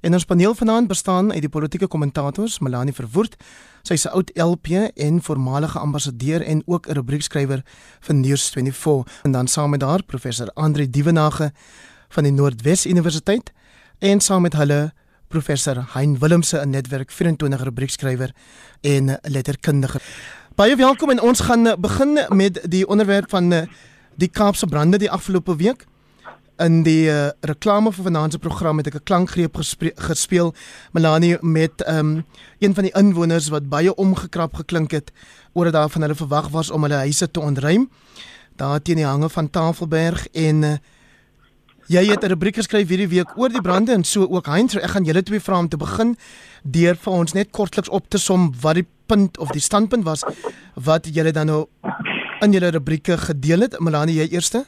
En ons paneel vanaand bestaan uit die politieke kommentators Melanie Verwoerd, sy is 'n oud LP en voormalige ambassadeur en ook 'n rubriekskrywer vir News24 en dan saam met haar professor Andre Dievenage van die Noordwes Universiteit en saam met hulle professor Hein Willemse 'n netwerk 24 rubriekskrywer en letterkundige. Baie welkom en ons gaan begin met die onderwerp van die Kaapse brande die afgelope week in die uh, reklame vir vanaand se program het ek 'n klankgreep gespeel Melanie met um, een van die inwoners wat baie omgekrap geklink het oor dit daar van hulle verwag was om hulle huise te ontruim. Daar teen die hange van Tafelberg en uh, jy het 'n rubriek geskryf hierdie week oor die brande en so ook. Heinz ek gaan julle twee vra om te begin deur vir ons net kortliks op te som wat die punt of die standpunt was wat julle dan nou in julle rubrieke gedeel het. Melanie jy eerste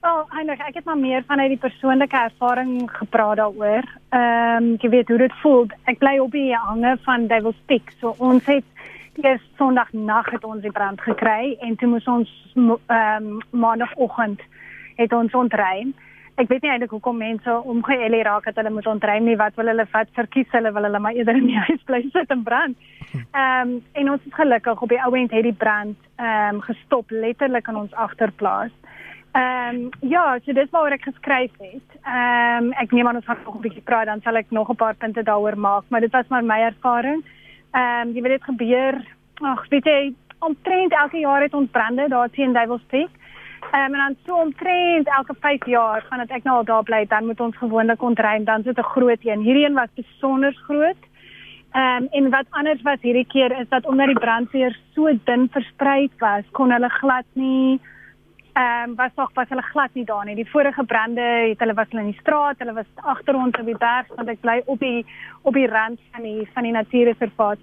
Wel, eintlik ek het maar meer vanuit die persoonlike ervaring gepraat daaroor. Ehm, um, jy weet hoe dit voel. Ek bly op die hange van Devil's Peak. So ons het eers Sondag nag het ons die brand gekry en toe moes ons ehm um, maandagooggend het ons ontruim. Ek weet nie eintlik hoekom mense omgeëlle raak dat hulle moet ontruim nie. Wat wil hulle vat verkies? Hulle wil hulle maar eerder in die huis bly sit en brand. Ehm um, en ons is gelukkig op die ou end het die brand ehm um, gestop letterlik in ons agterplaas. Ehm um, ja, so dis waaroor ek geskryf het. Ehm um, ek neem aan ons gaan nog 'n bietjie praat dan sal ek nog 'n paar punte daaroor maak, maar dit was maar my ervaring. Ehm um, jy weet dit gebeur, ag, weet jy, omtrent elke jaar het ons brande daar teen Duiwels Peak. Ehm um, en dan so omtrent elke 5 jaar gaan dit ek nou al daar bly, dan moet ons gewoonlik ontruim, dan sit 'n groot een. Hierdie een was besonder groot. Ehm um, en wat anders was hierdie keer is dat omdat die brandweer so dun versprei was, kon hulle glad nie ehm um, was nog was hulle glad nie daar nie. Die vorige brande het hulle was hulle in die straat, hulle was agter ons op die berg want ek bly op die op die rand van die van die natuurreservaat.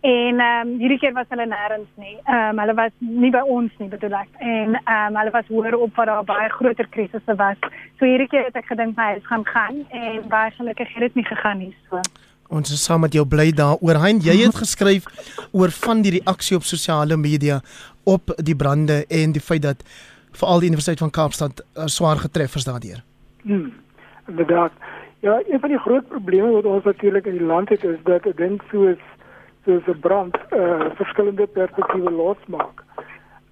En ehm um, hierdie keer was hulle nêrens nie. Ehm um, hulle was nie by ons nie bedoel ek. En ehm um, hulle was hoër op waar daar baie groter krisisse was. So hierdie keer het ek gedink my huis gaan gaan en baie gelukkig het dit nie gegaan nie so. Ons is saam met jou bly daaroor. Hein, jy het geskryf oor van die reaksie op sosiale media op die brande en die feit dat veral die Universiteit van Kaapstad uh, swaar getref is daardeur. Hmm. Inderdaad. Ja, een van die groot probleme wat ons natuurlik in die land het is dat ek dink soos soos 'n brand uh verskillende perspektiewe losmaak.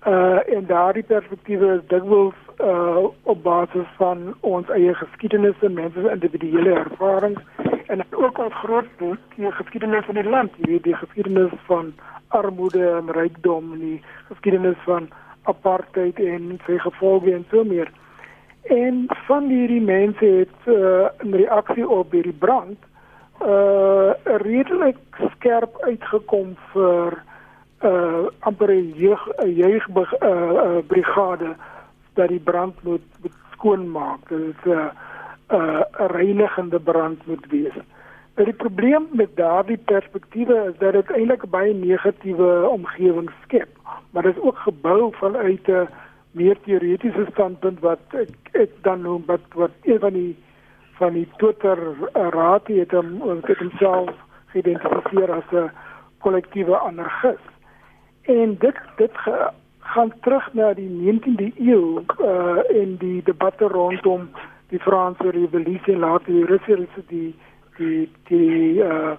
Uh en daardie perspektiewe is dikwels uh op basis van ons eie geskiedenis en mense se individuele ervarings en ook ons groot geskiedenis van die land, die, die geskiedenis van armoede en rykdom en die geskiedenis van apartheid en sy gevolge en so meer. En van hierdie mense het uh, in reaksie op hierdie brand uh redelik skerp uitgekom vir uh amper 'n jeug jeug uh, uh brigade dat die brand moet, moet skoonmaak. Dit is 'n uh, uh, reinigende brand moet wees. Maar die probleem met daardie perspektiewe is dat dit eintlik 'n baie negatiewe omgewing skep maar dit is ook gebou vanuit 'n meer teoretiese standpunt wat ek, ek dan noem wat wat een van die van die Twitter raad het hom het homself geïdentifiseer as 'n kollektiewe anarchist. En dit dit ge, gaan terug na die 19de eeu uh in die debatte rondom die Franse revolusie later die Russiese die die die uh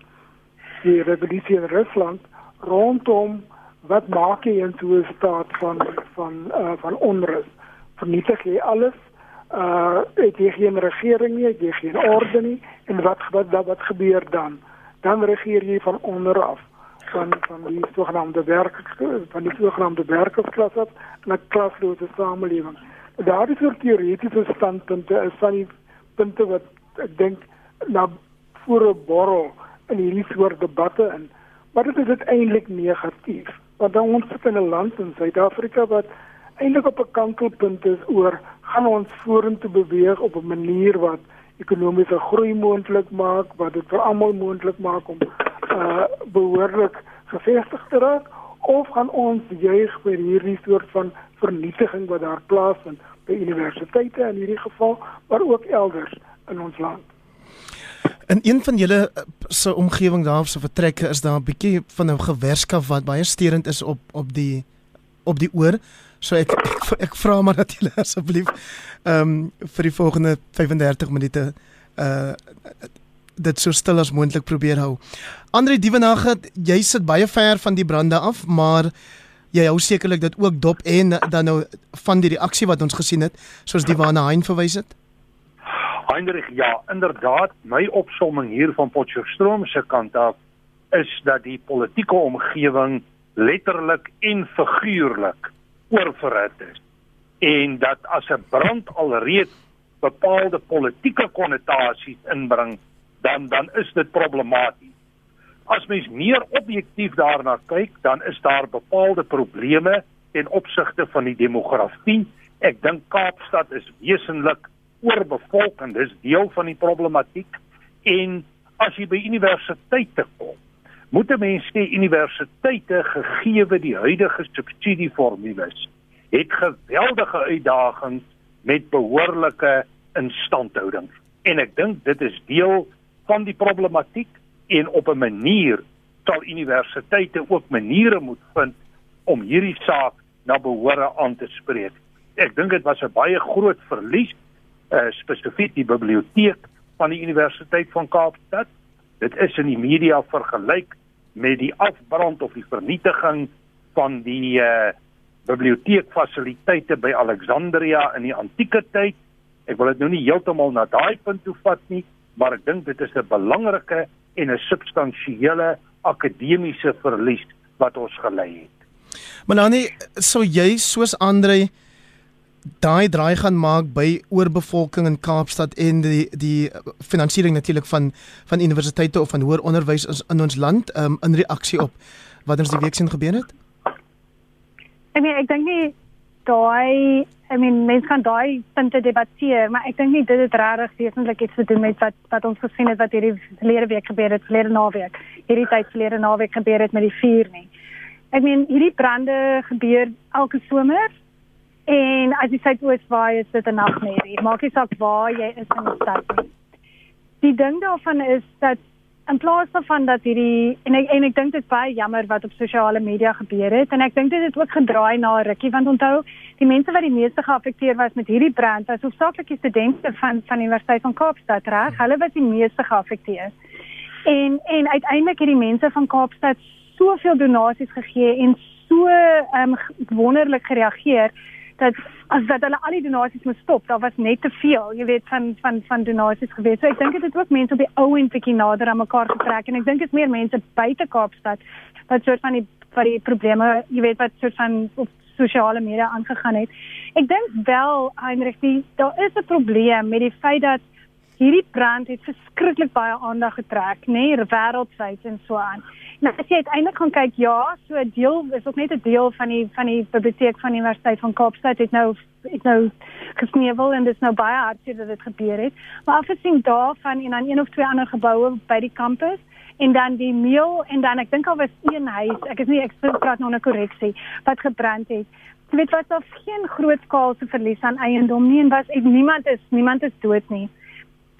die revolusie in Rusland rondom wat maak jy in so 'n staat van van uh, van onrus? Vernietig jy alles? Uh het jy geen regering nie, het jy geen orde nie en wat wat wat, gebeur dan? Dan regeer jy van onder af van van die sogenaamde werk van die sogenaamde werkersklas af na klaslose samelewing. Daardie soort teoretiese standpunte is van die punte wat ek dink na voor 'n borrel in hierdie soort debatte in. Maar dit is uiteindelik negatief want ons sit in 'n land in Suid-Afrika wat eintlik op 'n kantelpunt is oor gaan ons vorentoe beweeg op 'n manier wat ekonomiese groei moontlik maak, wat dit vir almal moontlik maak om uh behoorlik gevestig te raak of gaan ons juig vir hierdie soort van vernietiging wat daar plaasvind by universiteite in hierdie geval, maar ook elders in ons land. In een van julle eh, se omgewing daar se vertrekke is daar 'n bietjie van 'n gewerskap wat baie sterend is op op die op die oor. So ek ek, ek vra maar dat julle asseblief ehm um, vir die volgende 35 minute uh dit so stil as moontlik probeer hou. Andre Dievenage, jy sit baie ver van die brande af, maar jy hou sekerlik dit ook dop en dan nou van die reaksie wat ons gesien het, soos die waarna Hein verwys het. Heinrich, ja, inderdaad, my opsomming hier van Potchefstroom se kant af is dat die politieke omgewing letterlik en figuurlik oorverhit is en dat as 'n brand alreeds bepaalde politieke konnotasies inbring, dan dan is dit problematies. As mens meer objektief daarna kyk, dan is daar bepaalde probleme ten opsigte van die demografie. Ek dink Kaapstad is wesentlik oorbevolk en dis deel van die problematiek en as jy by universiteite kom, moet 'n mens sê universiteite gegee die huidige subsidieformules het geweldige uitdagings met behoorlike instandhouding en ek dink dit is deel van die problematiek en op 'n manier sal universiteite ook maniere moet vind om hierdie saak na behore aan te spreek. Ek dink dit was 'n baie groot verlies uh, spesifiek die biblioteek van die Universiteit van Kaapstad. Dit is in die media vergelyk met die afbrand of die vernietiging van die uh, biblioteekfasiliteite by Alexandria in die antieke tyd. Ek wil dit nou nie heeltemal na daai punt toe vat nie, maar ek dink dit is 'n belangrike en 'n substansiële akademiese verlies wat ons gelei het. Melanie, sou jy soos Andre daai draai gaan maak by oorbevolking in Kaapstad en die die finansiering natuurlik van van universiteite of van hoër onderwys in ons land um, in reaksie op wat ons die week sien gebeur het? Ek meen ek dink nie daai I mean mens kan daai punte debatteer, maar ek dink nie dit het regtig wesentlik iets te doen met wat wat ons gesien het wat hierdie verlede week gebeur het, verlede naweek. Hierdie tyd verlede naweek gebeur het met die vuur nie. Ek meen hierdie brande gebeur elke somer en as jy sê oos waai is dit 'n nagmerrie. Maak nie saak waar jy is in die stad nie. Die ding daarvan is dat in plaas daarvan dat hierdie en ek en ek dink dit is baie jammer wat op sosiale media gebeur het en ek dink dit het ook gedraai na rukkie want onthou die mense wat die meeste geaffekteer was met hierdie brand was hoofsaaklik die studente van van die Universiteit van Kaapstad reg hulle was die meeste geaffekteer en en uiteindelik het die mense van Kaapstad soveel donasies gegee en so um, wonderlik gereageer dat as dat hulle al die donasies moet stop, daar was net te veel, jy weet van van van donasies gewees. So ek dink dit het ook mense op die ou en bietjie nader aan mekaar getrek en ek dink dit is meer mense buite Kaapstad wat soort van die wat die probleme, jy weet wat soort van op sosiale media aangegaan het. Ek dink wel Heinrich, die, daar is 'n probleem met die feit dat hierdie brand het verskriklik baie aandag getrek, nê, nee, wêreldwyd en so aan. Nou as jy uiteindelik gaan kyk, ja, so 'n deel is ook net 'n deel van die van die biblioteek van die Universiteit van Kaapstad het nou het nou gesnevel en dit is nou baie hartseer dat dit gebeur het. Maar afgesien daarvan en dan een of twee ander geboue by die kampus en dan die meel en dan ek dink al was een huis, ek is nie ek praat nou 'n korreksie, wat gebrand het. Jy weet wat daar geen groot skaalse verlies aan eiendom nie en was ek niemand is niemand is dood nie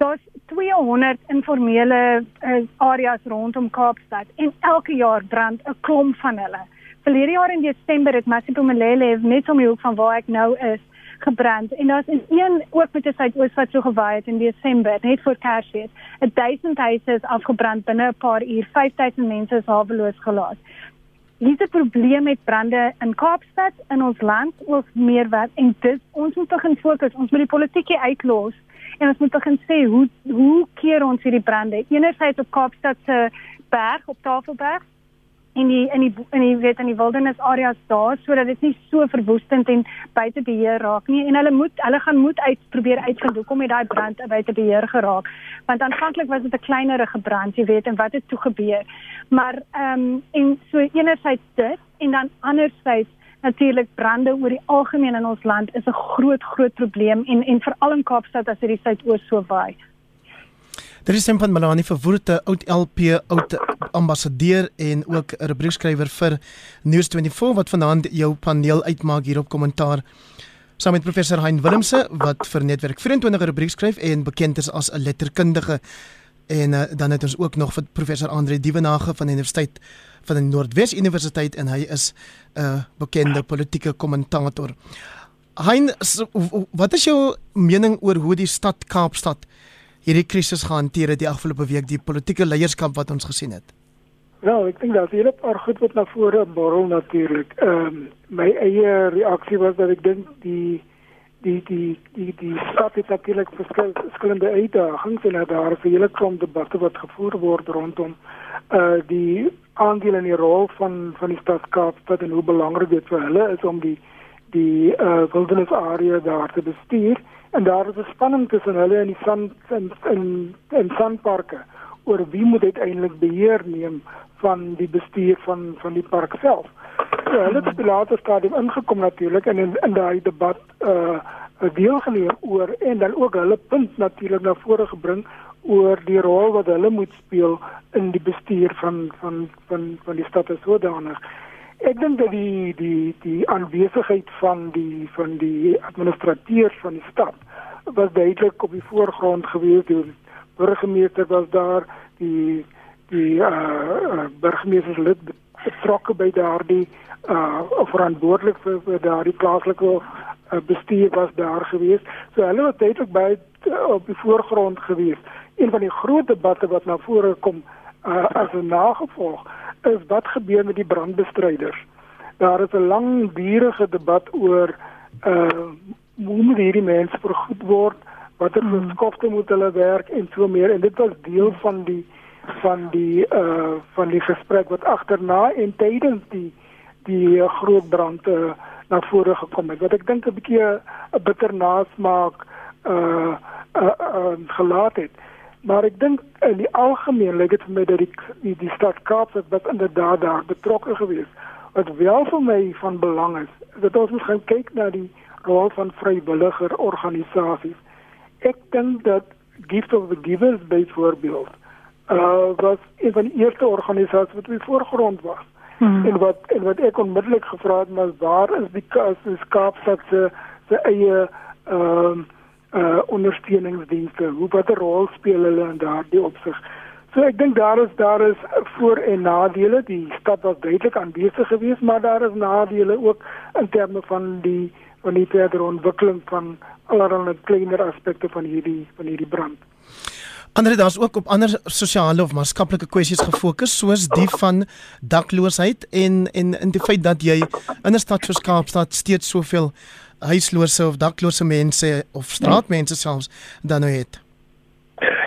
daar's 200 informele uh, areas rondom Kaapstad en elke jaar brand 'n klomp van hulle. Verlede jaar in Desember het Masipumelele net om die hoek van waar ek nou is gebrand en daar's in een ook met 'n suidoos wat so gewaai het in Desember net voor Kersfees. 1000 huise is afgebrand binne 'n paar uur. 5000 mense is haweloos gelaat. Hier's 'n probleem met brande in Kaapstad in ons land ook meer wat en dit ons moet begin fokus. Ons moet die politieke uitlos en ons moet begin sê hoe hoe keer ons hierdie brande? Enerzijds op Kaapstad se berg op Tafelberg in die in die in die weet in die wildernis areas daar sodat dit nie so verwoestend en buite beheer raak nie. En hulle moet hulle gaan moet uit probeer uitvind hoekom het daai brand buite beheer geraak? Want aanvanklik was dit 'n kleinerige brand jy weet en wat het toe gebeur? Maar ehm um, en so enerzijds dit en dan anderzijds natuurlik brande oor die algemeen in ons land is 'n groot groot probleem en en veral in Kaapstad as dit die suidoos so waai. Daar is Sempan Malani verwoorde oud LP oud ambassadeur en ook 'n rubriekskrywer vir News24 wat vanaand jou paneel uitmaak hier op kommentaar saam met professor Hein Willemse wat vir Netwerk 24 rubriek skryf en bekend is as 'n letterkundige en uh, dan het ons ook nog vir professor Andre Dievenage van die Universiteit van die Noordwes Universiteit en hy is 'n uh, bekende politieke kommentator. Hein, wat is jou mening oor hoe die stad Kaapstad hierdie krisis gehanteer het die afgelope week, die politieke leierskap wat ons gesien het? Wel, ek dink dat hier 'n paar goed wat na vore borrel natuurlik. Ehm um, my eie reaksie was dat ek dink die die die die die stad het natuurlik verskillende uitdagings en daar is 'n hele klomp debatte wat gevoer word rondom uh die aandeel en die rol van van die stad Kaapstad en hoe belangrik dit vir hulle is om die die uh wildernisarea daar te bestuur en daar is 'n spanning tussen hulle en die sand en en en sandparke oor wie moet uiteindelik beheer neem van die bestuur van van die park self. So, hulle het op die later stadium ingekom natuurlik en in in daai debat uh deelgeneem oor en dan ook hulle punt natuurlik na vore gebring oor die rol wat hulle moet speel in die bestuur van van van van die stad as sodanig. Ek dink dat die die die aanwesigheid van die van die administrateurs van die stad was duidelik op die voorgrond gewees. Die burgemeester was daar, die die uh burgemeester lid betrokke by daardie uh verantwoordelik vir, vir daardie plaaslike uh, bestuur was daar gewees. So hulle was duidelik by uh, op die voorgrond gewees. Een van die groot debatte wat na vore kom uh, as 'n nagevolg is wat gebeur met die brandbestryders. Daar is 'n langdurige debat oor uh hoe moet hierdie mense vergoed word, watter hmm. skofte moet hulle werk en so meer en dit was deel van die van die uh van die gesprek wat agterna en tydens die die uh, groot brand uh, na vore gekom het. Wat ek dink 'n bietjie 'n bitter nasmaak uh uh, uh gelaat het. Maar ek dink in die algemeen lyk dit vir my dat die die, die stad Kaapstad wat inderdaad daar betrokke gewees. Wat wel vir my van belang is dat ons moet gaan kyk na die rol van vrywilliger organisasies. Ek dink dat Gift of the Givers byvoorbeeld uh was een van die eerste organisasies wat in voorgrond was. Hmm. En wat en wat ek onmiddellik gevra het was waar is die Kaapstad se se eie ehm uh, uh ondersteuningsdienste. Hoe watter rol speel hulle in daardie opsig? So ek dink daar is daar is voor en nadele. Die stad was duidelik aanwesig geweest, maar daar is nadele ook in terme van die van die verdere ontwikkeling van allerlei kleiner aspekte van hierdie van hierdie brand. Ander daar's ook op ander sosiale of maatskaplike kwessies gefokus soos die van dakloosheid en en in die feit dat jy in 'n stad soos Kaapstad steeds soveel huislose of daklose mense of straatmense selfs dan nou het.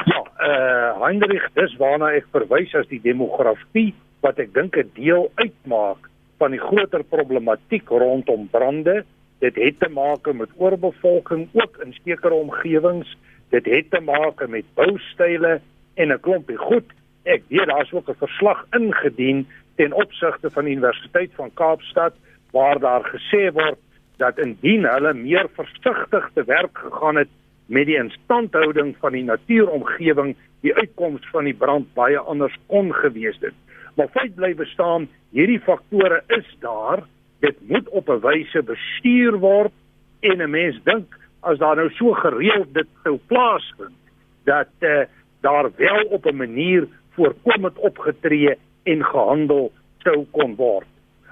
Ja, eh uh, Heinrich, dis waarna ek verwys as die demografie wat ek dink 'n deel uitmaak van die groter problematiek rondom brande. Dit het te maak met oorbevolking ook in sekere omgewings. Dit het te maak met boustyle en 'n klompie goed. Ek weet daar's ook 'n verslag ingedien ten opsigte van die Universiteit van Kaapstad waar daar gesê word dat indien hulle meer versigtig te werk gegaan het met die instandhouding van die natuuromgewing, die uitkoms van die brand baie anders kon gewees het. Maar feit bly bestaan, hierdie faktore is daar, dit moet op 'n wyse bestuur word en 'n mens dink as daar nou so gereeld dit sou plaasvind dat uh, daar wel op 'n manier voorkomend opgetree en gehandel sou kon word.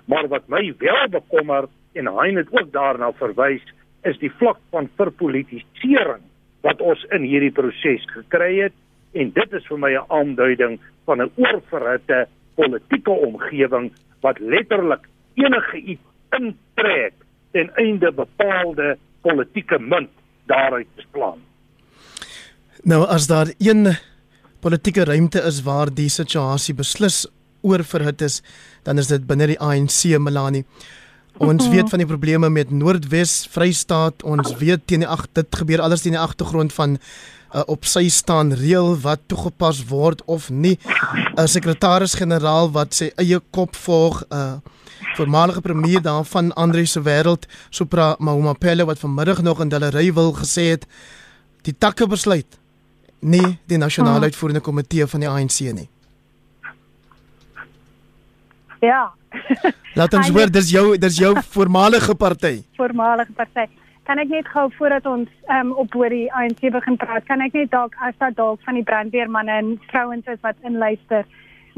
Maar wat my wel bekommer en hy het ook daarna verwys is die vlak van verpolitisering wat ons in hierdie proses gekry het en dit is vir my 'n aanduiding van 'n oorverhitte politieke omgewing wat letterlik enige iets intrek ten einde bepaalde politieke munt daaruit te plan. Nou as daar een politieke ruimte is waar die situasie beslis oorverhit is, dan is dit binne die ANC Melanie. Ons weet van die probleme met Noordwes Vrystaat. Ons weet teen die ag dit gebeur alles teen die agtergrond van uh, op sy staan reël wat toegepas word of nie. 'n uh, Sekretaris-generaal wat sy eie kop volg, 'n uh, voormalige premier daarvan Andre se wêreld, Supra Mahumapelo wat vanmiddag nog in Delery wil gesê het die takke besluit nie die nasionale hmm. uitvoerende komitee van die ANC nie. Ja, Laat ons hoor dis jou dis jou voormalige party. Voormalige party. Kan ek net gou voordat ons um, op oor die ANC begin praat, kan ek net dalk as daar dalk van die brandweermanne en vrouens is wat inluister,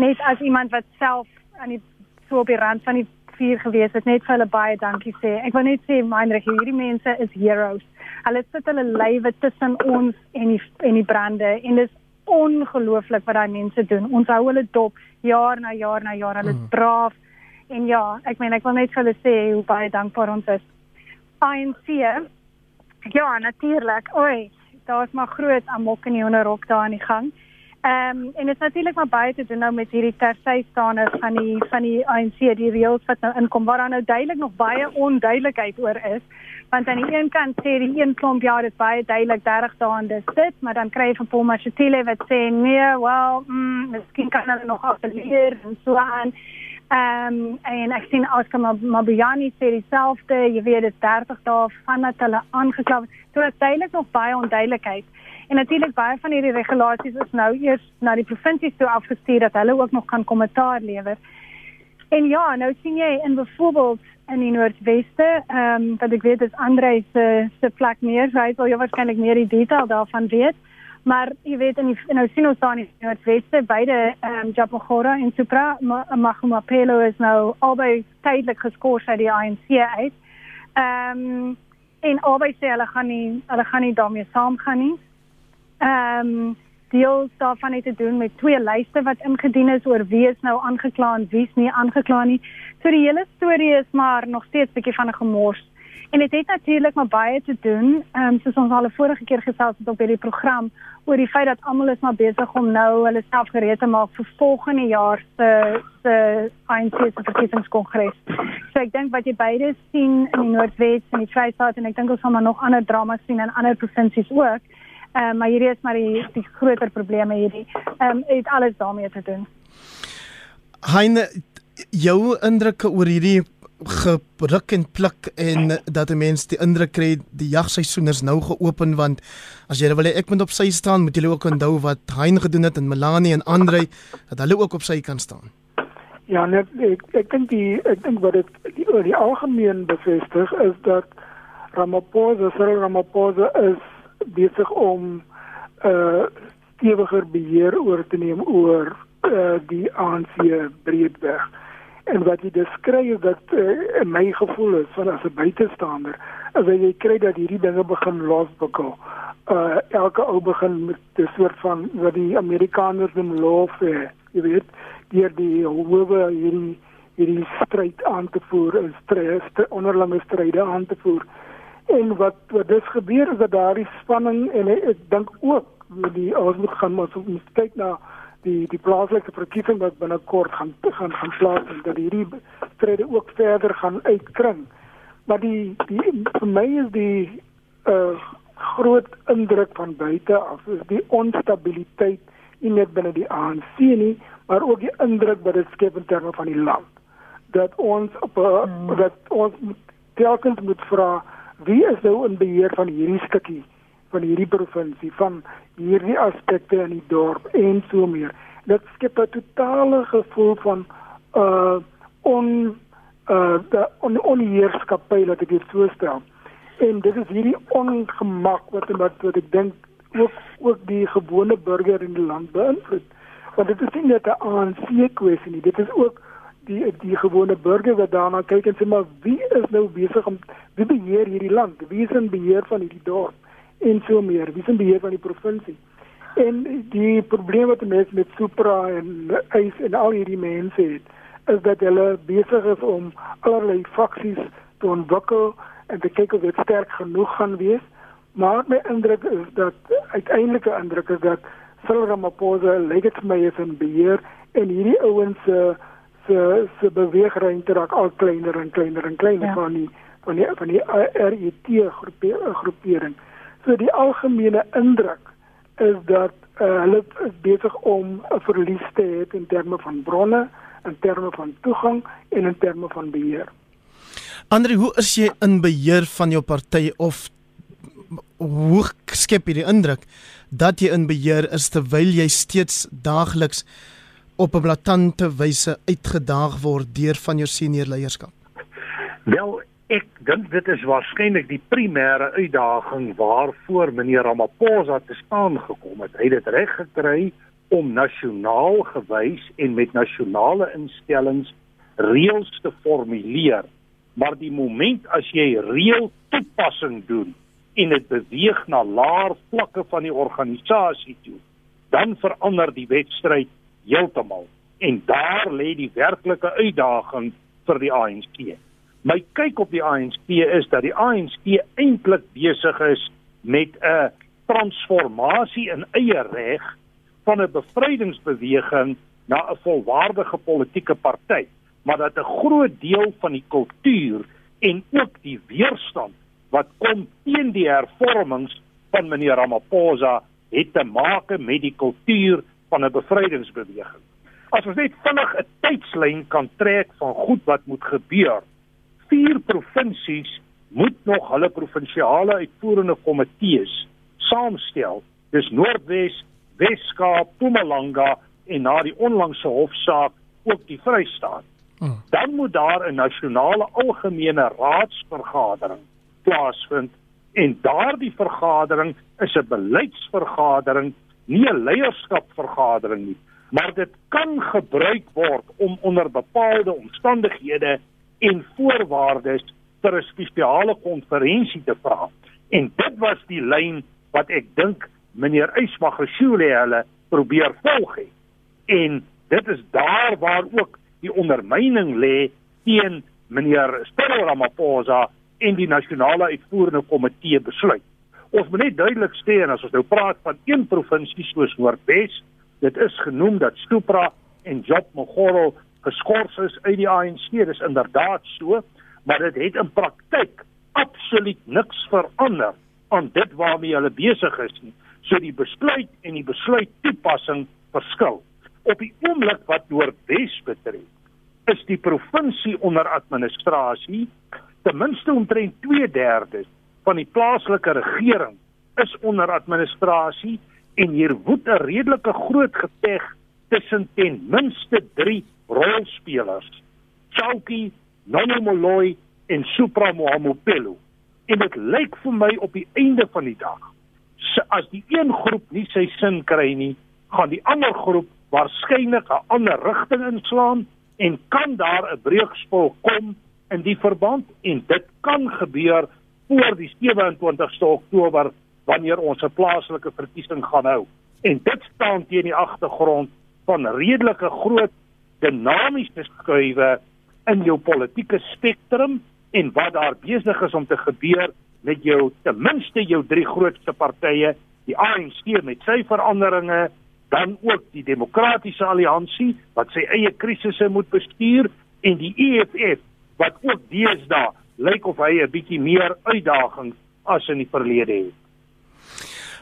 net as iemand wat self aan die so op die rand van die vier gewees het net vir hulle baie dankie sê. Ek wil net sê Meinrich, hierdie mense is heroes. Hulle sit hulle lywe tussen ons en die en die brande en dit is ongelooflik wat daai mense doen. Ons hou hulle dop jaar na jaar na jaar. Hulle is mm. braaf. En ja, ek meen ek wil net vir hulle sê hoe baie dankbaar ons is. ANC. Ja, natuurlik. Oi, daar's maar groot amok in die onderrok daar aan die gang. Ehm um, en dit is natuurlik maar baie te doen nou met hierdie tersystaande van die van die ANC die reëls wat nou inkom waar daar nou duidelik nog baie onduidelikheid oor is. Want aan die een kant sê die een klomp ja, dit baie duidelik 30 dae en dis dit, maar dan kry jy van Paul Machetile wat sê nee, well, mm, miskien kan hulle nog appeleer en so aan. Ehm um, en ek sien Oscar Mabuyani sê dieselfde, jy weet dit 30 dae vandat hulle aangekla is. So dit is duidelik nog baie onduidelikheid. En natuurlik baie van hierdie regulasies is nou eers na die provinsies toe afgestuur dat hulle ook nog kan kommentaar lewer. En ja, nou sien jy in byvoorbeeld in die Noordweste, ehm um, wat ek weet is Andre se se plek meer, hy sal jy waarskynlik meer die detail daarvan weet. Maar jy weet in die nou sien ons daar in die Noordweste beide ehm um, Japogora en Supra Magumapelo is nou albei tydelik geskort uit die ANC uit. Ehm um, en albei sê hulle gaan nie hulle gaan nie daarmee saamgaan nie. Ehm um, deels daarvan het te doen met twee lyste wat ingedien is oor wie is nou aangekla en wie is nie aangekla nie. So die hele storie is maar nog steeds bietjie van 'n gemors. En dit het natuurlik maar baie te doen, ehm um, soos ons al 'n vorige keer gesels het op hierdie program oor die feit dat almal is maar besig om nou hulle self gereed te maak vir volgende jaar se se ANC se verkiesingskongres. So ek dink wat jy beide sien in die Noordwes en die Vrystaat en ek dink ons gaan maar nog ander drama sien in ander provinsies ook. Ehm um, maar hierdie is maar die die groter probleme hierdie. Ehm um, het alles daarmee te doen. Heine jou indrukke oor hierdie geruk en pluk en dat 'n mens die indruk kry die jagseisoen is nou geopen want as jy wil hê ek moet op sy staan moet jy ook onthou wat Hein gedoen het en Melanie en Andre dat hulle ook op sy kan staan. Ja, net ek ek dink die ek dink wat dit die, die algemeen bevestig is dat Ramaphosa, Cyril Ramaphosa is besig om 'n uh, stewiger beheer oor te neem oor uh, die ANC breedweg en wat jy beskryf dat uh, in my gevoel is van as 'n buitestander as jy kry dat hierdie dinge begin losbukkel uh elke ou begin met 'n soort van wat die Amerikaners noem lawfare jy weet deur die hoewe hierdie hierdie stryd aan te voer en stryd onderlinge stryde aan te voer. En wat wat dis gebeur is dat daardie spanning en ek dink ook die ons moet gaan maar so kyk na die die plaaslike verkiesing wat binnekort gaan gaan gaan plaasvind dat hierdie stryde ook verder gaan uitkring. Maar die die vir my is die uh groot indruk van buite af is die onstabiliteit nie net binne die ANC nie, maar ook die indruk wat dit skep in terme van die land. Dat ons op 'n hmm. dat ons telkens moet vra wie is nou in beheer van hierdie stukkie van hierdie provinsie van hierdie aspekte in die dorp en so meer. Dit skep 'n totale gevoel van uh on uh die on, onheerskappy wat ek dit voorstel. En dit is hierdie ongemak wat wat, wat ek dink ook ook die gewone burger in die land beïnvloed. Want dit is nie net 'n ANC kwessie nie, dit is ook die die gewone burger wat daarna kyk en sê maar wie is nou besig om wie beheer hierdie land? Wie is in beheer van hierdie dorp? En so meer. Wie is in beheer van die provinsie? En die probleem wat mense met Supra en ICE en al hierdie mense het, is dat hulle besig is om allerlei faksies te ontwikkel en te kyk of dit sterk genoeg gaan wees. Maar my indruk is dat uiteindelike indruk is dat Cyril Ramaphosa lyk dit vir my is in beheer en hierdie ouens se se se beweegruimte raak al kleiner en kleiner en kleiner ja. van die van die van die RET groepering. So die algemene indruk is dat uh, hulle is besig om 'n verlies te hê in terme van bronne, in terme van toegang en in terme van beheer. Andre, hoe is jy in beheer van jou party of hoe skep jy die indruk dat jy in beheer is terwyl jy steeds daagliks op 'n blaatante wyse uitgedaag word deur van jou senior leierskap? Wel, Ek dink dit is waarskynlik die primêre uitdaging waarvoor meneer Ramaphosa te staan gekom het. Hy het dit reg gekry om nasionaal gewys en met nasionale instellings reëls te formuleer, maar die moment as jy reël toepassing doen en dit beweeg na laer vlakke van die organisasie toe, dan verander die wedstryd heeltemal en daar lê die werklike uitdaging vir die ANC. My kyk op die ANC is dat die ANC eintlik besig is met 'n transformasie in eie reg van 'n bevrydingsbeweging na 'n volwaardige politieke party, maar dat 'n groot deel van die kultuur en ook die weerstand wat kom teen die hervormings van meneer Ramaphosa het te maak met die kultuur van 'n bevrydingsbeweging. As ons net vinnig 'n tydslyn kan trek van goed wat moet gebeur. Vier provinsies moet nog hulle provinsiale uitvoerende komitees saamstel. Dis Noordwes, Weskaap, Mpumalanga en na die onlangse hofsaak ook die Vrystaat. Hmm. Dan moet daar 'n nasionale algemene raadsvergadering plaasvind en daardie vergadering is 'n beleidsvergadering, nie 'n leierskapvergadering nie, maar dit kan gebruik word om onder bepaalde omstandighede en voorwaardes vir 'n spesiale konferensie te vra. En dit was die lyn wat ek dink meneer Ysmagashule hulle probeer volg het. En dit is daar waar ook die ondermyning lê teen meneer Cyril Ramaphosa en die nasionale uitvoerende komitee besluit. Ons moet net duidelik sê en as ons nou praat van een provinsie soos Noordwes, dit is genoem dat Stupra en Job Mogoro geskort is uit die ANC. Dis inderdaad so, maar dit het in praktyk absoluut niks verander aan dit waarmee hulle besig is nie. So die besluit en die besluit toepassing verskil. Op die oomblik wat Noordwes betref, is die provinsie onder administrasie ten minste omtrent 2/3 van die plaaslike regering is onder administrasie en hier woed 'n redelike groot geveg tussen ten minste 3 rolspelers. Chauki, Nonomoloi en Supra Mohamopelo. En dit lyk vir my op die einde van die dag as die een groep nie sy sin kry nie, gaan die ander groep waarskynlik 'n ander rigting inslaan en kan daar 'n breukspel kom in die verband en dit kan gebeur voor die 27ste Oktober wanneer ons 'n plaaslike verkiesing gaan hou. En dit staan teen die agtergrond van redelike groot dinamiese skuwe in jou politieke spektrum en wat daar besig is om te gebeur met jou ten minste jou drie grootste partye, die ANC met sy veranderinge, dan ook die Demokratiese Alliansie wat sy eie krisisse moet bestuur en die EFF wat ook deesdae lyk of hy 'n bietjie meer uitdagings as in die verlede het.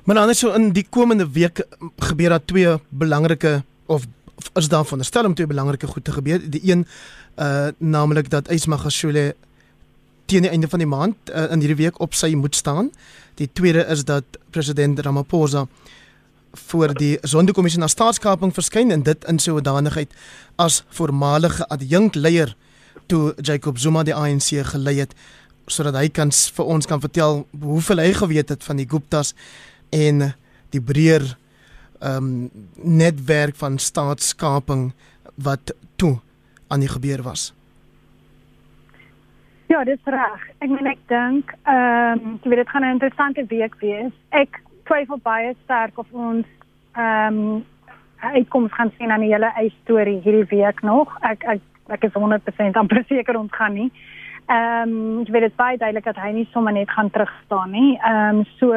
Maar dan is so in die komende week gebeur daar twee belangrike of is daar veronderstel om twee belangrike goed te gebeur. Die een uh naamlik dat Ysmagashule teen die einde van die maand uh, in hierdie week op sy moet staan. Die tweede is dat president Ramaphosa voor die Sonderkommissie na staatskaping verskyn en dit in sy hoedanigheid as voormalige adjunkleier toe Jacob Zuma die ANC gelei het sodat hy kan vir ons kan vertel hoeveel hy geweet het van die Guptas en die breër um, netwerk van staatskaping wat toe aan die gebeur was. Ja, dis reg. Ek meen ek dink ehm um, jy weet dit gaan 'n interessante week wees. Ek twyfel baie sterk of ons ehm um, uitkoms gaan sien aan die hele eie storie hierdie week nog. Ek ek ek is 100% amper seker ons gaan nie. Ehm um, ek weet dit baie duidelik dat hy nie sommer net gaan terugstaan nie. Ehm um, so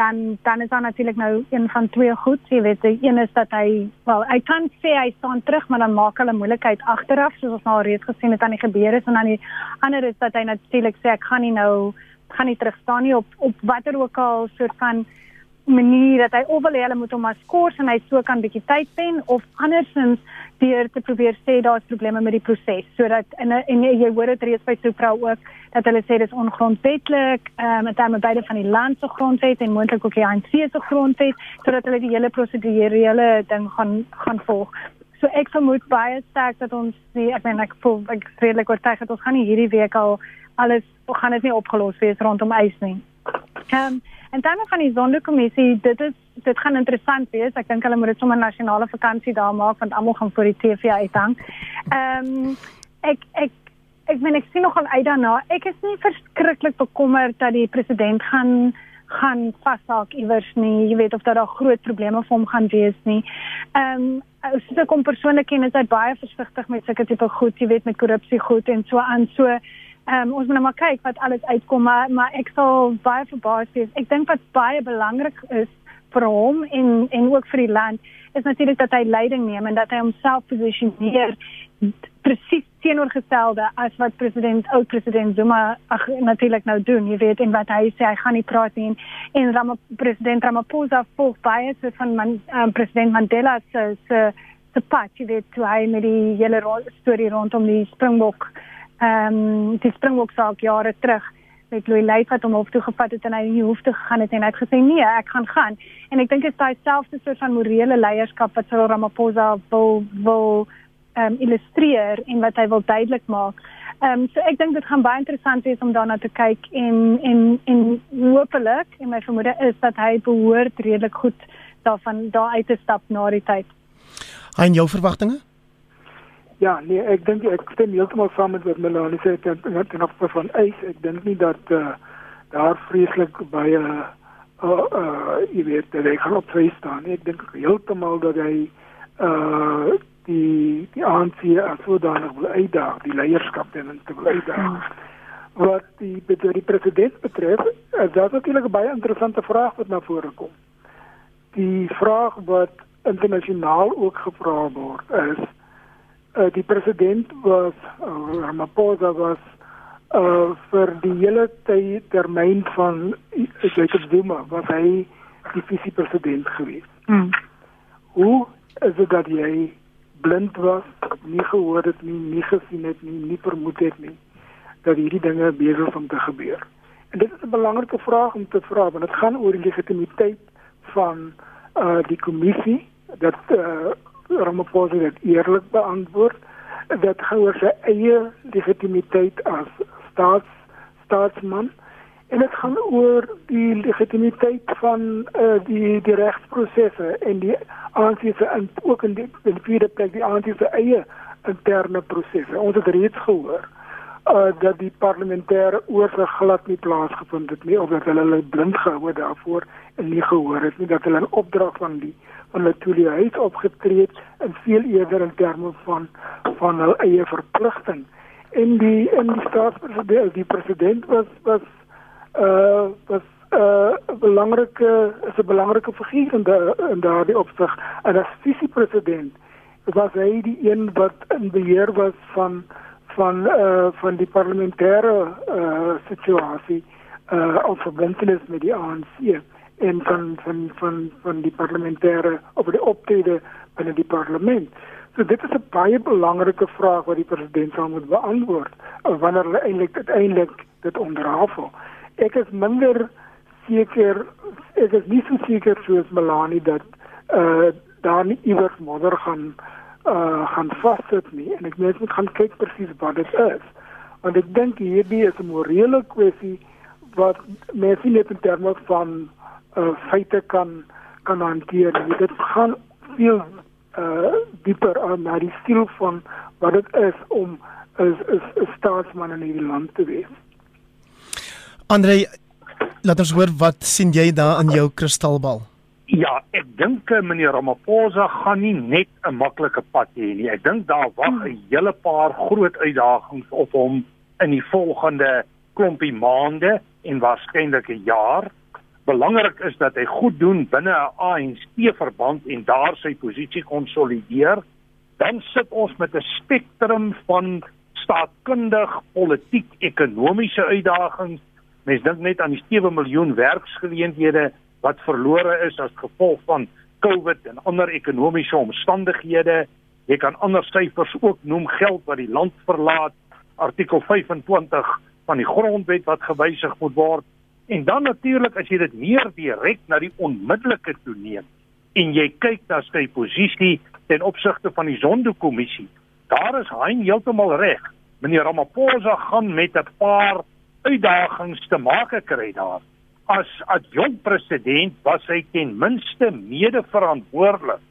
dan dan is daar natuurlik nou een van twee goed, jy weet, die een is dat hy wel, hy kan sê hy staan terug, maar dan maak hulle moeilikheid agteraf soos ons nou al reeds gesien het aan die gebeure. Is en dan die ander is dat hy natuurlik sê ek gaan nie nou gaan nie terugstaan nie op op watter ook al soort van manier dat hy of wil hulle moet hom as kors en hy so kan bietjie tyd pen of andersins deur te probeer sê daar's probleme met die proses sodat en en jy hoor dit reeds by Supra ook dat hulle sê dis ongrondwetlik ehm um, dan met beide van die land se grondwet en moontlik ook die ANC se grondwet sodat hulle die hele prosedurele ding gaan gaan volg. So ek vermoed baie sterk dat ons die ek meen ek voel ek redelik oortuig dat ons gaan hierdie week al alles gaan dit nie opgelos wees rondom eis nie. Ehm um, En dan van die sondekommissie, dit is dit gaan interessant wees. Ek dink hulle moet dit sommer nasionale vakansie daar maak want almal gaan voor die TV uithang. Ehm um, ek ek ek meen ek sien nogal uit daarna. Ek is nie verskriklik bekommerd dat die president gaan gaan vashaak iewers nie. Jy weet of daar daar groot probleme vir hom gaan wees nie. Ehm um, soos ek hom persoonlik ken, is hy baie versigtig met sulke tipe goed, jy weet met korrupsie goed en so aan. So um, ons moet nou maar kyk wat alles uitkom, maar maar ek sal baie verbaas wees. Ek dink wat baie belangrik is vir hom en en ook vir die land is natuurlik dat hy leiding neem en dat hy homself posisioneer presies teenoorgestelde as wat president ou president Zuma ag natuurlik nou doen jy weet en wat hy sê hy gaan nie praat nie en Ram president Ramaphosa volg baie so van man, um, president Mandela se se se pad jy weet toe hy met die hele storie rondom die Springbok ehm um, die Springbok saak jare terug met Louis Leif wat hom hof toe gevat het en hy nie hoef te gegaan het en hy het gesê nee ek gaan gaan en ek dink dit is daai selfde soort van morele leierskap wat Cyril Ramaphosa wil wil um, illustreer en wat hy wil duidelik maak. Ehm um, so ek dink dit gaan baie interessant wees om daarna te kyk en en en hopelik en my vermoede is dat hy behoort redelik goed daarvan daar uit te stap na die tyd. Hy en jou verwagtinge? Ja, nee, ek dink ek stem heeltemal saam met wat Melanie sê ten ten opsigte van eis. Ek dink nie dat uh, daar vreeslik baie uh uh jy weet, dat hy gaan op sy staan. Ek dink heeltemal dat hy uh die die ANC as sodanig wil uitdaag, die leierskap ten minste wil uitdaag. Hmm. Wat die betref die president betref, is dit natuurlik 'n baie interessante vraag wat na vore kom. Die vraag wat internasionaal ook gevra word is uh, die president was uh, Ramaphosa was uh, vir die hele tyd termyn van Jacob Zuma was hy die visie president gewees. Hmm. Hoe is dit dat jy blind was, nie gehoor het nie, nie gesien het nie, nie vermoed het nie dat hierdie dinge besig is om te gebeur. En dit is 'n belangrike vraag om te vra want dit gaan oor die legitimiteit van uh die kommissie dat uh Ramaphosa dit eerlik beantwoord dat oor sy eie legitimiteit as staats staatsman en dit gaan oor die legitimiteit van uh, die die regsprosesse en die ANC se en ook in die in die vierde plek die ANC se eie interne prosesse. Ons het reeds gehoor uh dat die parlementêre oorsig glad nie plaasgevind het nie of dat hulle hulle blind gehou daarvoor en nie gehoor het nie dat hulle 'n opdrag van die van hulle toeliehuis opgetree het en veel eerder in terme van van hul eie verpligting. En die in die staatspresident die president was was uh was 'n uh, belangrike is 'n belangrike figuur in da, in daardie opsig en as visiepresident was hy die een wat in beheer was van van uh van die parlementêre uh situasie uh op verbintenis met die ANC en van van van van die parlementêre op die optrede binne die parlement. So dit is 'n baie belangrike vraag wat die president sal moet beantwoord wanneer hulle eintlik uiteindelik dit onderhafel ek is minder seker ek is nie so seker soos Melanie dat uh daar nie iewers modder gaan uh gaan vassit nie en ek net moet gaan kyk presies wat dit is. Want ek dink hierdie is 'n morele kwessie wat mense net in terme van uh feite kan kan hanteer dit gaan veel uh dieper aan na die siel van wat dit is om 'n 'n staatsman in hierdie land te wees. Andre, laat ons hoor wat sien jy daar in jou kristalbal? Ja, ek dink eh, meneer Ramaphosa gaan nie net 'n maklike pad hê nie. Ek dink daar wag 'n hele paar groot uitdagings op hom in die volgende klompie maande en waarskynlik 'n jaar. Belangrik is dat hy goed doen binne 'n ANC-verband en daar sy posisie konsolideer. Dan sit ons met 'n spektrum van staatkundig, politiek, ekonomiese uitdagings Mens dink net aan die 7 miljoen werksgeleenthede wat verlore is as gevolg van COVID en ander ekonomiese omstandighede. Jy kan ander syfers ook noem geld wat die land verlaat, artikel 25 van die grondwet wat gewysig moet word. En dan natuurlik as jy dit meer direk na die onmiddellike toe neem en jy kyk na sy posisie ten opsigte van die Zondo-kommissie, daar is hy heeltemal reg. Meneer Ramaphosa gaan met 'n paar uitdagings te maak kry daar. As adjunkt president was hy ten minste mede verantwoordelik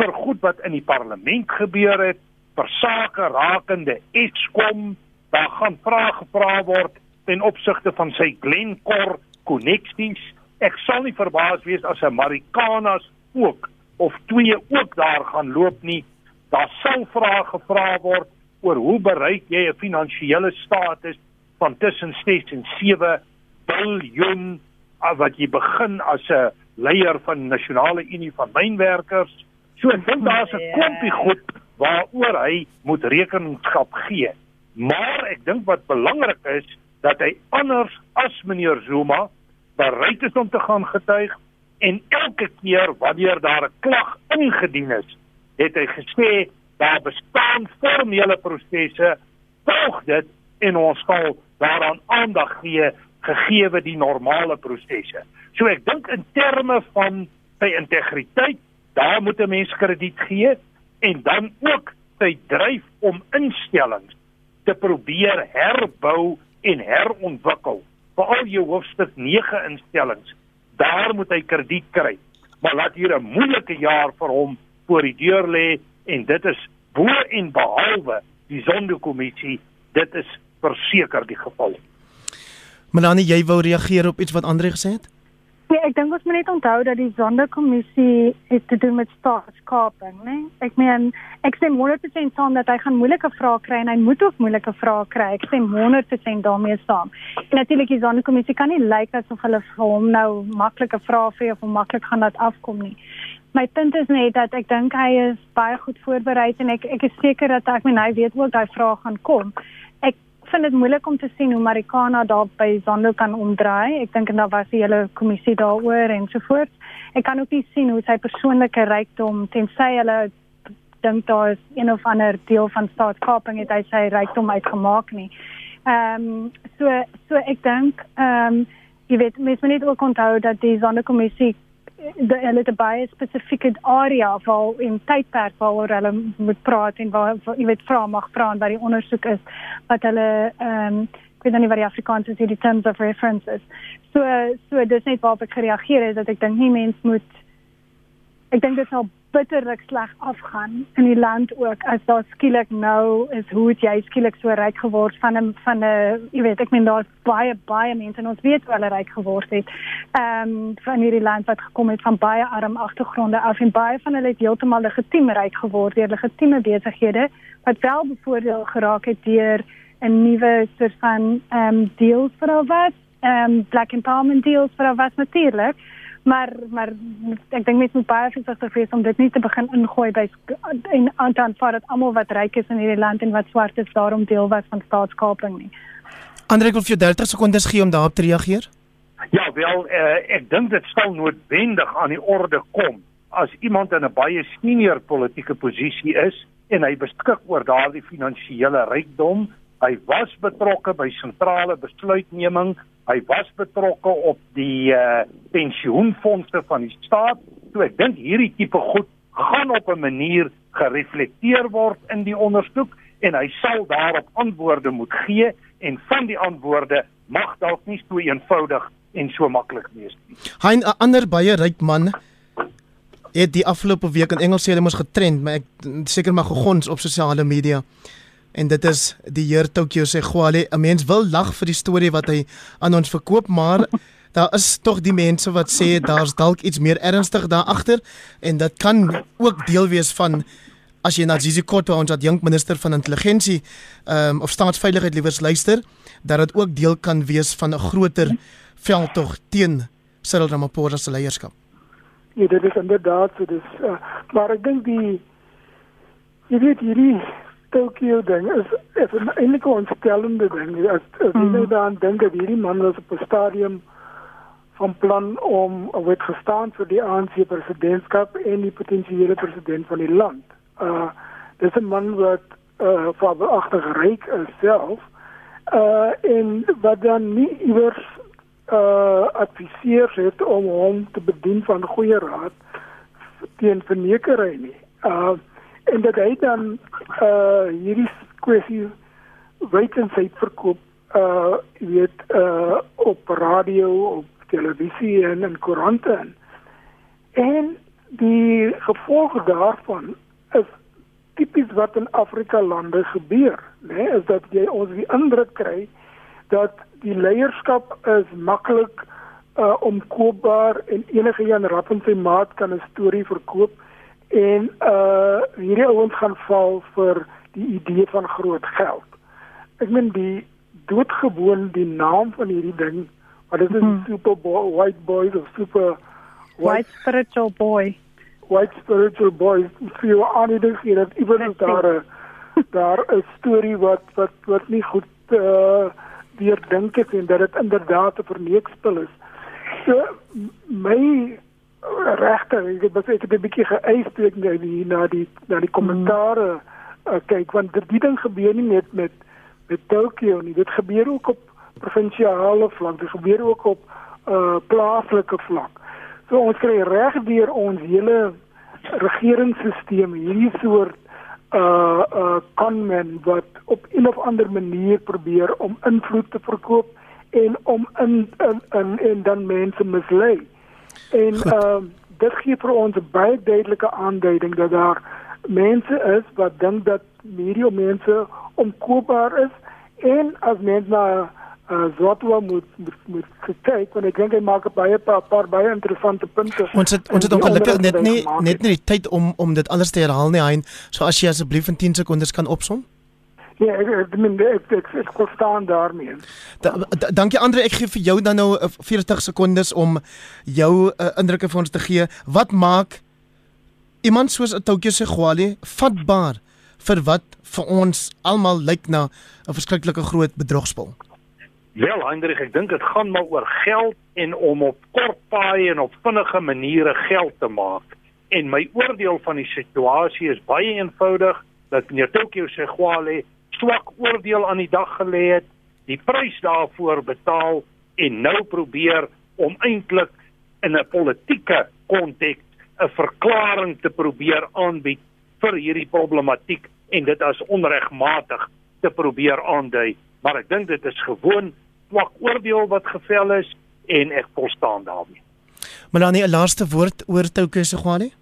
vir goed wat in die parlement gebeur het, vir sake rakende Eskom. Daar gaan vrae gevra word ten opsigte van sy Glencore koneksies. Ek sal nie verbaas wees as 'n Marikanas ook of twee ook daar gaan loop nie. Daar sal vrae gevra word oor hoe bereik jy 'n finansiële status van tussen 6 en 7 biljoen wat jy begin as 'n leier van Nasionale Unie van Mynwerkers. So ek dink daar's 'n klompie goed waaroor hy moet rekenskap gee. Maar ek dink wat belangrik is dat hy anders as meneer Zuma bereid is om te gaan getuig en elke keer wanneer daar 'n klag ingedien is, het hy gesê daar bestaan formele prosesse, volg dit en ons sal daaraan aandag gee gegee die normale prosesse. So ek dink in terme van sy integriteit, daar moet 'n mens krediet gee en dan ook sy dryf om instellings te probeer herbou en herontwikkel. Veral jou hoofstuk 9 instellings, daar moet hy krediet kry. Maar laat hier 'n moeilike jaar vir hom voor die deur lê en dit is bo en behalwe die sondekommissie, dit is verseker die geval. Melanie, jy wou reageer op iets wat Andre gesê het? Nee, ek dink ons moet net onthou dat die sondekommissie het te doen met staatskaping, né? Nee? Ek meen, ek sê 100% saam dat hy gaan moeilike vrae kry en hy moet ook moeilike vrae kry. Ek sê 100% daarmee saam. Natuurlik die sondekommissie kan nie lyk asof hulle vir hom nou maklike vrae vra of maklik gaan dit afkom nie. My punt is net dat ek dink hy is baie goed voorberei en ek ek is seker dat ek meen hy weet ook daai vrae gaan kom vind dit moeilik om te sien hoe Marikana daar by Zondo kan omdraai. Ek dink en daar was 'n hele kommissie daaroor en so voort. Ek kan ook nie sien hoe sy persoonlike rykdom tensy hulle dink daar is een of ander deel van staatskaping het hy sy rykdom uitgemaak nie. Ehm um, so so ek dink ehm um, jy weet mens moet net ook onthou dat die Zondo de hulle het baie spesifieke area waar in tydperk waar hulle moet praat en waar jy weet vra mag vra en wat die ondersoek is wat hulle ehm um, ek weet nie wat die Afrikaans is die terms of references. So so dis net waarop ek gereageer het dat ek dink nie mens moet ek dink dit sal bitterlik sleg afgaan in die land ook as daar skielik nou is hoe het jy skielik so ryk geword van 'n van 'n jy weet ek meen daar's baie baie mense en ons weet hoe hulle ryk geword het. Ehm um, van hierdie land wat gekom het van baie arm agtergronde af en baie van hulle het heeltemal legitiem ryk geword deur legitieme besighede wat wel bevoordeel geraak het deur 'n nuwe soort van ehm um, deals vir al wat ehm um, black empowerment deals vir al wat natuurlik maar maar ek dink mense moet baie versigtig wees om dit nie te begin ingooi by en aantaan vat dat almal wat ryk is in hierdie land en wat swart is daarom deel was van staatskaping nie. Andre wil vir jou 30 sekondes gee om daarop te reageer. Ja, wel uh, ek dink dit sal noodwendig aan die orde kom as iemand in 'n baie senior politieke posisie is en hy beskik oor daardie finansiële rykdom Hy was betrokke by sentrale besluitneming. Hy was betrokke op die uh, pensioenfonde van die staat. So ek dink hierdie tipe goed gaan op 'n manier gereflekteer word in die ondersoek en hy sal daarop antwoorde moet gee en van die antwoorde mag dalk nie so eenvoudig en so maklik wees nie. Hy 'n ander baie ryk man het die afgelope week in Engels sê hulle mos getrend, maar ek seker maar gegons op sosiale media en dit is die heer Tokyo sê Gwale 'n mens wil lag vir die storie wat hy aan ons verkoop maar daar is tog die mense wat sê daar's dalk iets meer ernstig daar agter en dit kan ook deel wees van as jy na Zizi Kotto ons ad jong minister van intelligensie um, of staatsveiligheid liewers luister dat dit ook deel kan wees van 'n groter veldtog teen Cyril Ramaphosa se leierskap. Ja, dit is inderdaad so dis uh, maar ek dink die jy weet hierdie Tokyo ding is is 'n eintlik ontstellende ding. As as jy nou daaraan dink dat hierdie man was op 'n stadium van plan om word gestaan vir die ANC presidentskap en die potensiële president van die land. Uh dis 'n man wat uh vir agter ryk is self. Uh en wat dan nie iewers uh adviseer het om hom te bedien van goeie raad teen vernekery nie. Uh en dat hy dan uh hierdie kwessie wetensheid verkoop uh weet uh op radio op televisie en in koerante en, en die gevolge daarvan is tipies wat in Afrika lande gebeur, né? Nee, is dat jy ons die indruk kry dat die leierskap is maklik uh omkoopbaar en enige een rap in sy maat kan 'n storie verkoop en uh hierdie ouens gaan val vir die idee van groot geld. Ek meen die doodgewoon die naam van hierdie ding, wat is 'n hmm. super boy, white boys of super white, white spiritual boy. White spiritual boys feel aanedig hier dat iemand daar daar 'n storie wat wat wat nie goed uh deur dink het en dat dit inderdaad 'n verneekspel is. So my regter, ek baie ek het 'n bietjie geëis toe ek nou die na die na die kommentare hmm. uh, kyk want die ding gebeur nie net met met Tokio nie, dit gebeur ook op provinsiale vlak, dit gebeur ook op uh plaaslike vlak. So ons kry reg deur ons hele regeringsstelsel hierdie soort uh uh conmen wat op 'n of ander manier probeer om invloed te verkoop en om in in in en dan mense mislei. En ehm uh, dit gee vir ons baie duidelike aanduiding dat daar mense is wat dink dat media mense omkoopbaar is en as mense na uh, Zwartwa moet moet moet kyk want ek dink hy maak baie paar, paar baie interessante punte. Ons het ons het ongelukkig net nie net nie die tyd om om dit alles te herhaal nie, Hein. So as jy asseblief in 10 sekondes kan opsom. Ja, ek ek ek ek ek kon staan daarmee. Da, da, dankie Andre, ek gee vir jou dan nou 40 sekondes om jou uh, indrukke vir ons te gee. Wat maak iemand soos 'n Tokyo Segwali vatbaar vir wat vir ons almal lyk na 'n verskriklike groot bedrogspel? Wel, Hendrik, ek dink dit gaan maar oor geld en om op kort paaie en op vinnige maniere geld te maak. En my oordeel van die situasie is baie eenvoudig dat meneer Tokyo Segwale swak oordeel aan die dag gelê het, die prys daarvoor betaal en nou probeer om eintlik in 'n politieke konteks 'n verklaring te probeer aanbied vir hierdie problematiek en dit as onregmatig te probeer aandui maar ek dink dit is gewoon swak oordeel wat gevel is en ek volstaan daarmee. Melanie, 'n laaste woord oor Touke Segwani?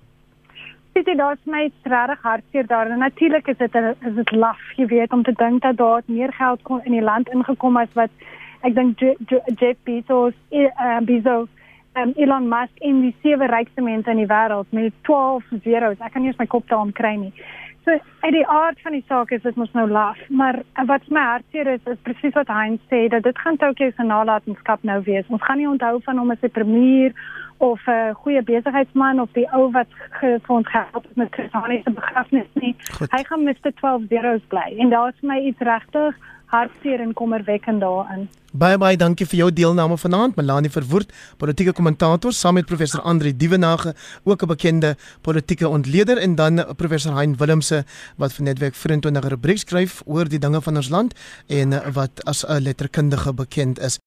Dit is daar's my regtig hartseer daar. Natuurlik is dit is dit laf, jy weet, om te dink dat daar meer geld kon in die land ingekom as wat ek dink Jeff Bezos, uh, Bezos um, Elon Musk en die sewe rykste mense in die wêreld met 12 zeros. Ek kan nie eens my kop daarom kry nie. So uit die aard van die saak is dit mos nou laf, maar wat my hartseer is is presies wat Heinz sê dat dit gaan Tokyo se nalatenskap nou wees. Ons gaan nie onthou van hom as 'n premier of 'n uh, goeie besigheidsman of die ou wat vir ons gehelp het met Christiane se begrafnis nie. Goed. Hy gaan met 12 zeros bly en daar is my iets regtig hartseer en kommerwekkend daarin. Baie baie dankie vir jou deelname vanaand, Melanie Verwoerd, politieke kommentator saam met professor Andri Dievenage, ook 'n bekende politieke ontleder en dan professor Hein Willemse wat vir Netwerk 24 'n rubriek skryf oor die dinge van ons land en wat as 'n letterkundige bekend is.